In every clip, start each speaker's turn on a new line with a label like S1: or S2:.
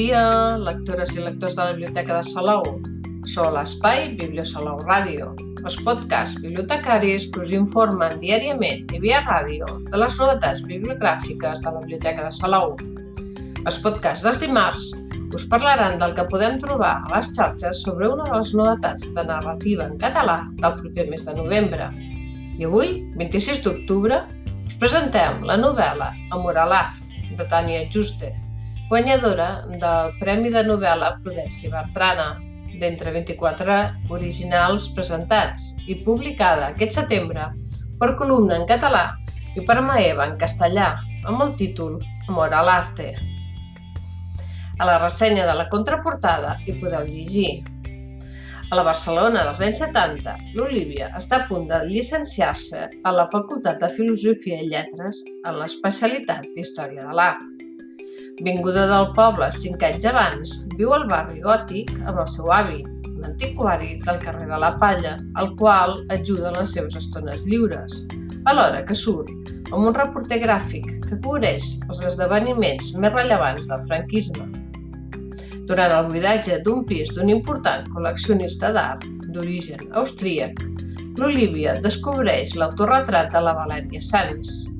S1: dia, lectores i lectors de la Biblioteca de Salou. A l'espai Bibliosalou Ràdio, els podcasts bibliotecaris que us informen diàriament i via ràdio de les novetats bibliogràfiques de la Biblioteca de Salou. Els podcasts dels dimarts us parlaran del que podem trobar a les xarxes sobre una de les novetats de narrativa en català del proper mes de novembre. I avui, 26 d'octubre, us presentem la novel·la Amor a l'art, de Tània Juste, guanyadora del Premi de novel·la Prudència Bertrana, d'entre 24 originals presentats i publicada aquest setembre per columna en català i per Maeva en castellà, amb el títol Amor a l'arte. A la ressenya de la contraportada hi podeu llegir. A la Barcelona dels anys 70, l'Olivia està a punt de llicenciar-se a la Facultat de Filosofia i Lletres en l'especialitat d'Història de l'Art. Vinguda del poble cinc anys abans, viu al barri gòtic amb el seu avi, l'antiquari del carrer de la Palla, el qual ajuda en les seves estones lliures, alhora que surt amb un reporter gràfic que cobreix els esdeveniments més rellevants del franquisme. Durant el buidatge d'un pis d'un important col·leccionista d'art d'origen austríac, l'Olivia descobreix l'autorretrat de la Valèria Sanz,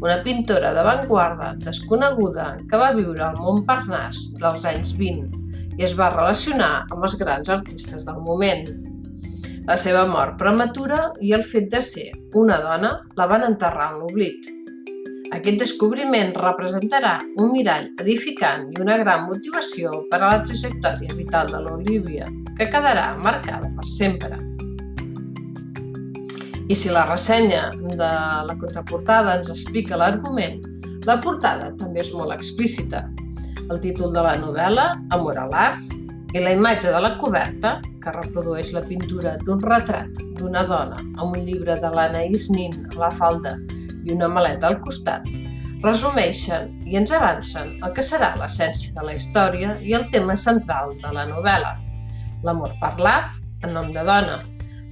S1: una pintora d'avantguarda desconeguda que va viure al Montparnasse dels anys 20 i es va relacionar amb els grans artistes del moment. La seva mort prematura i el fet de ser una dona la van enterrar en l'oblit. Aquest descobriment representarà un mirall edificant i una gran motivació per a la trajectòria vital de l'Olivia, que quedarà marcada per sempre. I si la ressenya de la contraportada ens explica l'argument, la portada també és molt explícita. El títol de la novel·la, Amor a l'art, i la imatge de la coberta, que reprodueix la pintura d'un retrat d'una dona amb un llibre de l'Anaïs Nin a la falda i una maleta al costat, resumeixen i ens avancen el que serà l'essència de la història i el tema central de la novel·la, l'amor per l'art en nom de dona,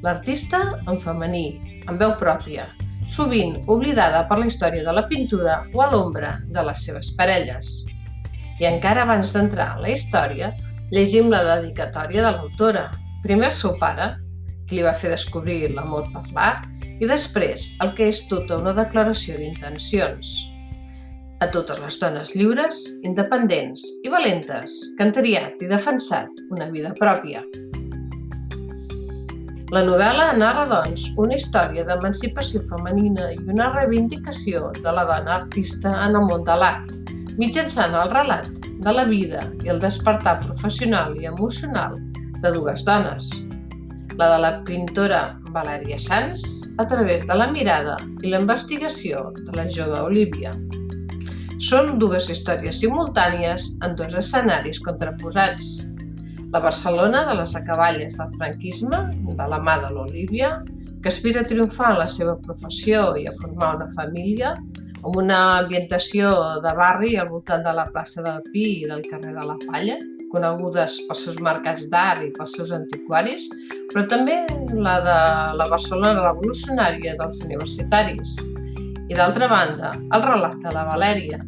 S1: l'artista en femení, amb veu pròpia, sovint oblidada per la història de la pintura o a l'ombra de les seves parelles. I encara abans d'entrar en la història, llegim la dedicatòria de l'autora, primer seu pare, qui li va fer descobrir l'amor per l'art, i després el que és tota una declaració d'intencions. A totes les dones lliures, independents i valentes que han triat i defensat una vida pròpia. La novel·la narra, doncs, una història d'emancipació femenina i una reivindicació de la dona artista en el món de l'art, mitjançant el relat de la vida i el despertar professional i emocional de dues dones, la de la pintora Valèria Sanz a través de la mirada i la investigació de la jove Olivia. Són dues històries simultànies en dos escenaris contraposats, la Barcelona de les acaballes del franquisme, de la mà de l'Olívia, que aspira a triomfar en la seva professió i a formar una família, amb una ambientació de barri al voltant de la plaça del Pi i del carrer de la Palla, conegudes pels seus mercats d'art i pels seus antiquaris, però també la de la Barcelona revolucionària dels universitaris. I d'altra banda, el relat de la Valèria,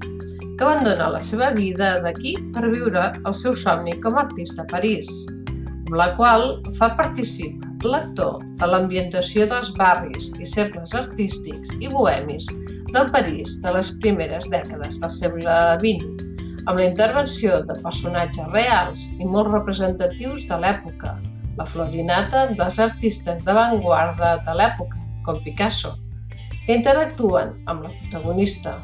S1: que abandona la seva vida d'aquí per viure el seu somni com a artista a París, amb la qual fa participar l'actor de l'ambientació dels barris i cercles artístics i bohemis del París de les primeres dècades del segle XX, amb la intervenció de personatges reals i molt representatius de l'època, la florinata dels artistes d'avantguarda de l'època, com Picasso, que interactuen amb la protagonista,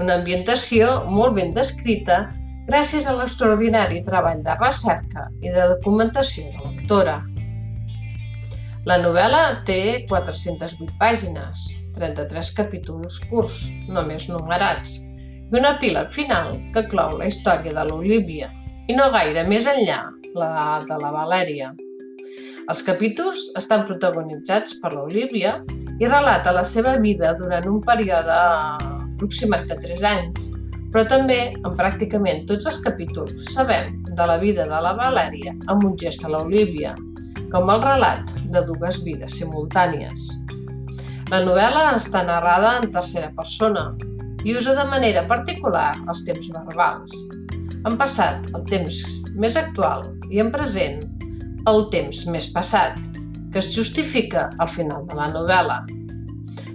S1: una ambientació molt ben descrita gràcies a l'extraordinari treball de recerca i de documentació de l'autora. La novel·la té 408 pàgines, 33 capítols curts, només numerats, i un epíleg final que clou la història de l'Olívia, i no gaire més enllà la de la Valèria. Els capítols estan protagonitzats per l'Olívia i relata la seva vida durant un període aproximat de 3 anys, però també en pràcticament tots els capítols sabem de la vida de la Valèria amb un gest a l'Olívia, com el relat de dues vides simultànies. La novel·la està narrada en tercera persona i usa de manera particular els temps verbals. en passat el temps més actual i en present el temps més passat, que es justifica al final de la novel·la.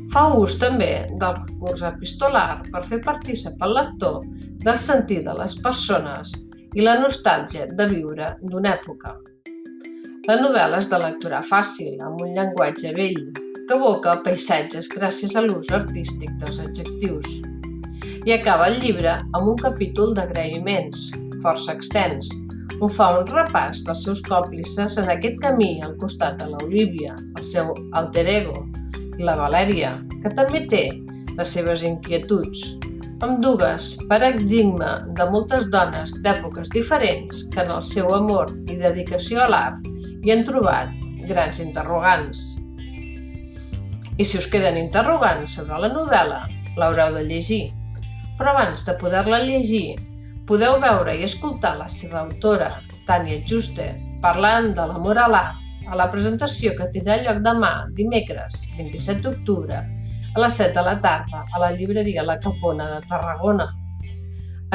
S1: Fa ús també del recurs epistolar per fer partícip el lector del sentir de les persones i la nostàlgia de viure d'una època. La novel·la és de lectura fàcil, amb un llenguatge vell, que evoca paisatges gràcies a l'ús artístic dels adjectius. I acaba el llibre amb un capítol d'agraïments, força extens, on fa un repàs dels seus còmplices en aquest camí al costat de l'Olivia, el seu alter ego, la Valèria, que també té les seves inquietuds, amb dues paradigma de moltes dones d'èpoques diferents que en el seu amor i dedicació a l'art hi han trobat grans interrogants. I si us queden interrogants sobre la novel·la, l'haureu de llegir però abans de poder-la llegir, podeu veure i escoltar la seva autora, Tània Juste, parlant de l'amor a l'art a la presentació que tindrà lloc demà, dimecres, 27 d'octubre, a les 7 de la tarda, a la llibreria La Capona de Tarragona.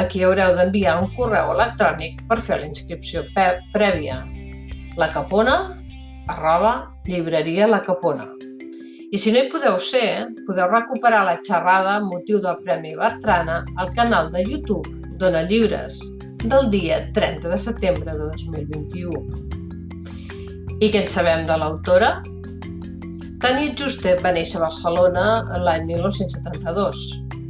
S1: Aquí haureu d'enviar un correu electrònic per fer la inscripció prèvia. La Capona, arroba, llibreria La Capona. I si no hi podeu ser, podeu recuperar la xerrada amb motiu del Premi Bertrana al canal de YouTube Dona Llibres del dia 30 de setembre de 2021. I què en sabem de l'autora? Tania Juste va néixer a Barcelona l'any 1972.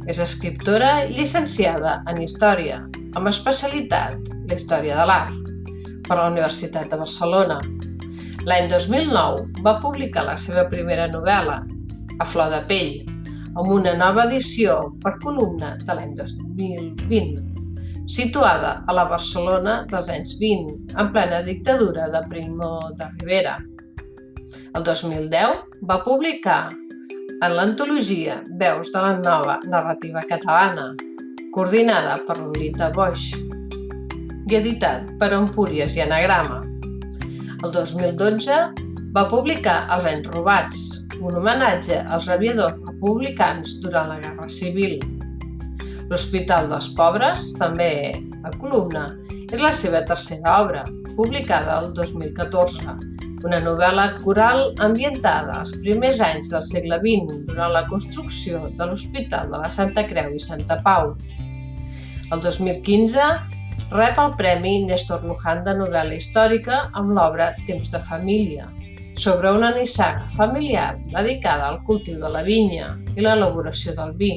S1: És escriptora llicenciada en Història, amb especialitat la Història de l'Art, per la Universitat de Barcelona L'any 2009 va publicar la seva primera novel·la, A flor de pell, amb una nova edició per columna de l'any 2020, situada a la Barcelona dels anys 20, en plena dictadura de Primo de Rivera. El 2010 va publicar en l'antologia Veus de la nova narrativa catalana, coordinada per Lolita Boix i editat per Empúries i Anagrama. El 2012 va publicar Els anys robats, un homenatge als aviadors republicans durant la Guerra Civil. L'Hospital dels Pobres, també a columna, és la seva tercera obra, publicada el 2014, una novel·la coral ambientada als primers anys del segle XX durant la construcció de l'Hospital de la Santa Creu i Santa Pau. El 2015 Rep el Premi Néstor Luján de novel·la històrica amb l'obra Temps de família, sobre una nissaga familiar dedicada al cultiu de la vinya i l'elaboració del vi.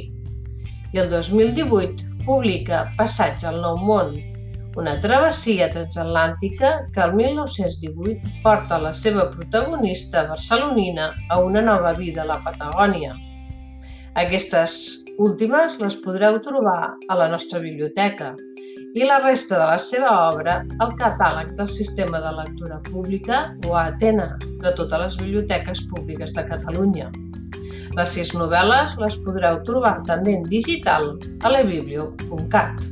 S1: I el 2018 publica Passatge al Nou Món, una travessia transatlàntica que el 1918 porta la seva protagonista barcelonina a una nova vida a la Patagònia. Aquestes últimes les podreu trobar a la nostra biblioteca i la resta de la seva obra al catàleg del Sistema de Lectura Pública o a Atena, de totes les biblioteques públiques de Catalunya. Les sis novel·les les podreu trobar també en digital a lebiblio.cat.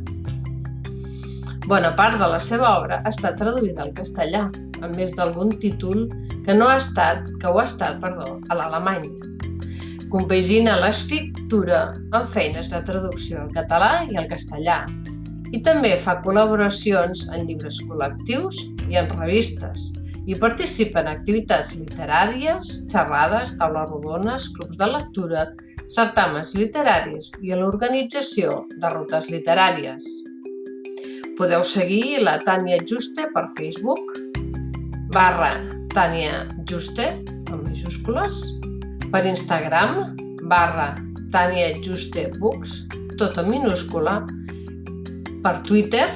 S1: Bona part de la seva obra estat traduïda al castellà, amb més d'algun títol que no ha estat, que ho ha estat, perdó, a l'alemany. Compagina l'escriptura amb feines de traducció al català i al castellà, i també fa col·laboracions en llibres col·lectius i en revistes i participa en activitats literàries, xerrades, taules rodones, clubs de lectura, certàmens literaris i a l'organització de rutes literàries. Podeu seguir la Tània Juste per Facebook, barra Tània Juste, amb majúscules, per Instagram, barra Tània Juste Books, tot en minúscula, per Twitter,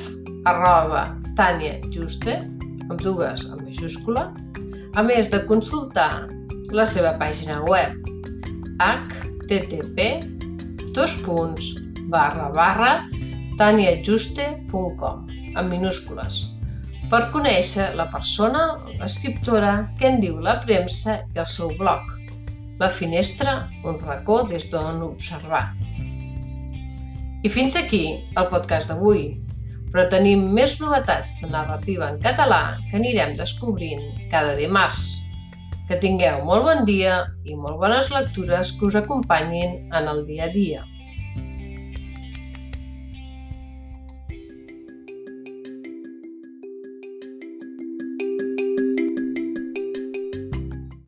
S1: arroba Tània Juste, amb dues en majúscula, a més de consultar la seva pàgina web http dos punts barra barra taniajuste.com en minúscules per conèixer la persona, l'escriptora, què en diu la premsa i el seu blog. La finestra, un racó des d'on observar. I fins aquí el podcast d'avui, però tenim més novetats de narrativa en català que anirem descobrint cada dimarts. Que tingueu molt bon dia i molt bones lectures que us acompanyin en el dia a dia.